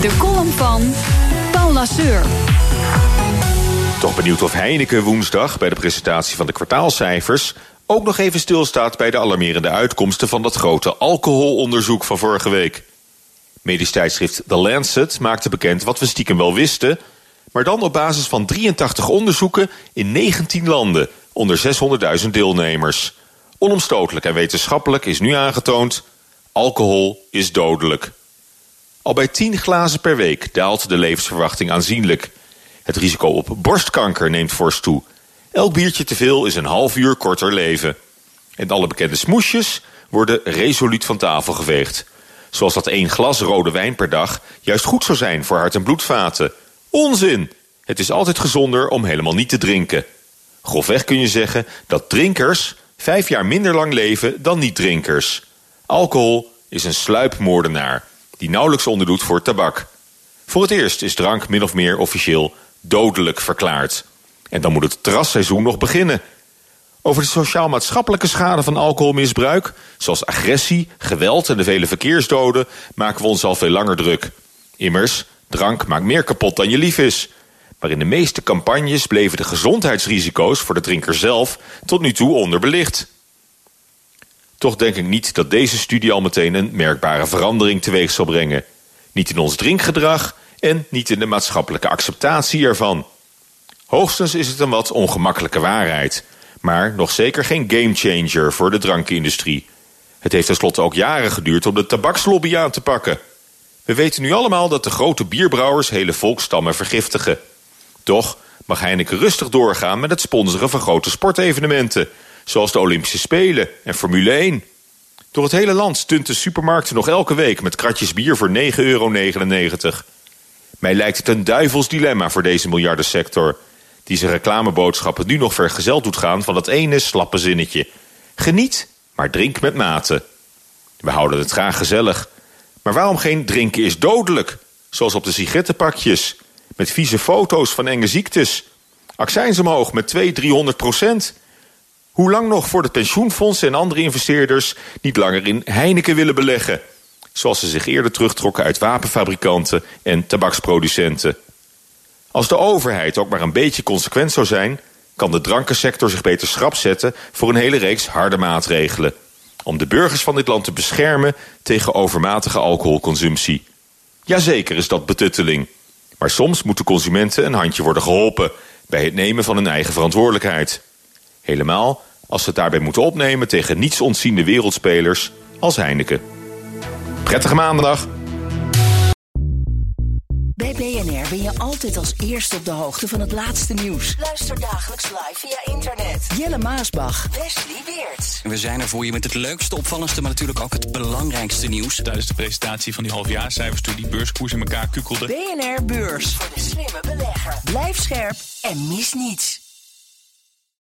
De column van Paul Lasseur. Toch benieuwd of Heineken woensdag bij de presentatie van de kwartaalcijfers ook nog even stilstaat bij de alarmerende uitkomsten van dat grote alcoholonderzoek van vorige week. Medisch tijdschrift The Lancet maakte bekend wat we stiekem wel wisten, maar dan op basis van 83 onderzoeken in 19 landen onder 600.000 deelnemers. Onomstotelijk en wetenschappelijk is nu aangetoond: alcohol is dodelijk. Al bij 10 glazen per week daalt de levensverwachting aanzienlijk. Het risico op borstkanker neemt fors toe. Elk biertje te veel is een half uur korter leven. En alle bekende smoesjes worden resoluut van tafel geveegd. Zoals dat één glas rode wijn per dag juist goed zou zijn voor hart- en bloedvaten. Onzin! Het is altijd gezonder om helemaal niet te drinken. Grofweg kun je zeggen dat drinkers vijf jaar minder lang leven dan niet-drinkers. Alcohol is een sluipmoordenaar die nauwelijks onderdoet voor tabak. Voor het eerst is drank min of meer officieel dodelijk verklaard. En dan moet het terrasseizoen nog beginnen. Over de sociaal-maatschappelijke schade van alcoholmisbruik, zoals agressie, geweld en de vele verkeersdoden, maken we ons al veel langer druk. Immers, drank maakt meer kapot dan je lief is. Maar in de meeste campagnes bleven de gezondheidsrisico's voor de drinker zelf tot nu toe onderbelicht. Toch denk ik niet dat deze studie al meteen een merkbare verandering teweeg zal brengen. Niet in ons drinkgedrag en niet in de maatschappelijke acceptatie ervan. Hoogstens is het een wat ongemakkelijke waarheid, maar nog zeker geen gamechanger voor de drankindustrie. Het heeft tenslotte ook jaren geduurd om de tabakslobby aan te pakken. We weten nu allemaal dat de grote bierbrouwers hele volkstammen vergiftigen. Toch mag Heineken rustig doorgaan met het sponsoren van grote sportevenementen, zoals de Olympische Spelen en Formule 1. Door het hele land stunten supermarkten nog elke week met kratjes bier voor 9,99 euro. Mij lijkt het een duivels dilemma voor deze miljardensector, die zijn reclameboodschappen nu nog vergezeld doet gaan van dat ene slappe zinnetje. Geniet, maar drink met mate. We houden het graag gezellig. Maar waarom geen drinken is dodelijk? Zoals op de sigarettenpakjes. Met vieze foto's van enge ziektes. Accijns omhoog met 200, 300 procent. Hoe lang nog voor de pensioenfondsen en andere investeerders niet langer in Heineken willen beleggen? Zoals ze zich eerder terugtrokken uit wapenfabrikanten en tabaksproducenten. Als de overheid ook maar een beetje consequent zou zijn, kan de drankensector zich beter schrap zetten voor een hele reeks harde maatregelen. Om de burgers van dit land te beschermen tegen overmatige alcoholconsumptie. Jazeker is dat betutteling. Maar soms moeten consumenten een handje worden geholpen bij het nemen van hun eigen verantwoordelijkheid. Helemaal als ze het daarbij moeten opnemen tegen niets ontziende wereldspelers als Heineken. Prettige maandag! Bij BNR ben je altijd als eerste op de hoogte van het laatste nieuws. Luister dagelijks live via internet. Jelle Maasbach. Wesley Weert. We zijn er voor je met het leukste, opvallendste, maar natuurlijk ook het belangrijkste nieuws. Tijdens de presentatie van die halfjaarcijfers toen die beurskoers in elkaar kukkelde. BNR Beurs. Voor de slimme belegger. Blijf scherp en mis niets.